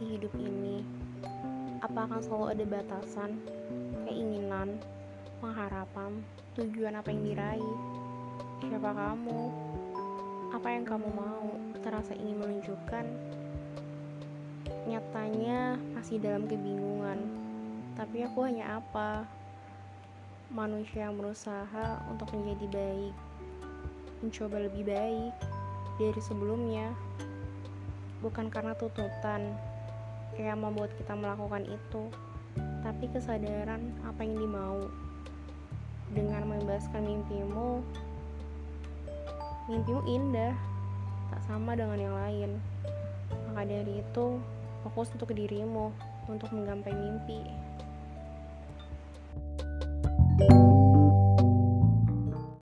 di hidup ini? Apa akan selalu ada batasan, keinginan, pengharapan, tujuan apa yang diraih? Siapa kamu? Apa yang kamu mau? Terasa ingin menunjukkan? Nyatanya masih dalam kebingungan. Tapi aku hanya apa? Manusia yang berusaha untuk menjadi baik, mencoba lebih baik dari sebelumnya bukan karena tuntutan yang membuat kita melakukan itu, tapi kesadaran apa yang dimau. Dengan membebaskan mimpimu, mimpimu indah, tak sama dengan yang lain. Maka dari itu, fokus untuk dirimu, untuk menggapai mimpi.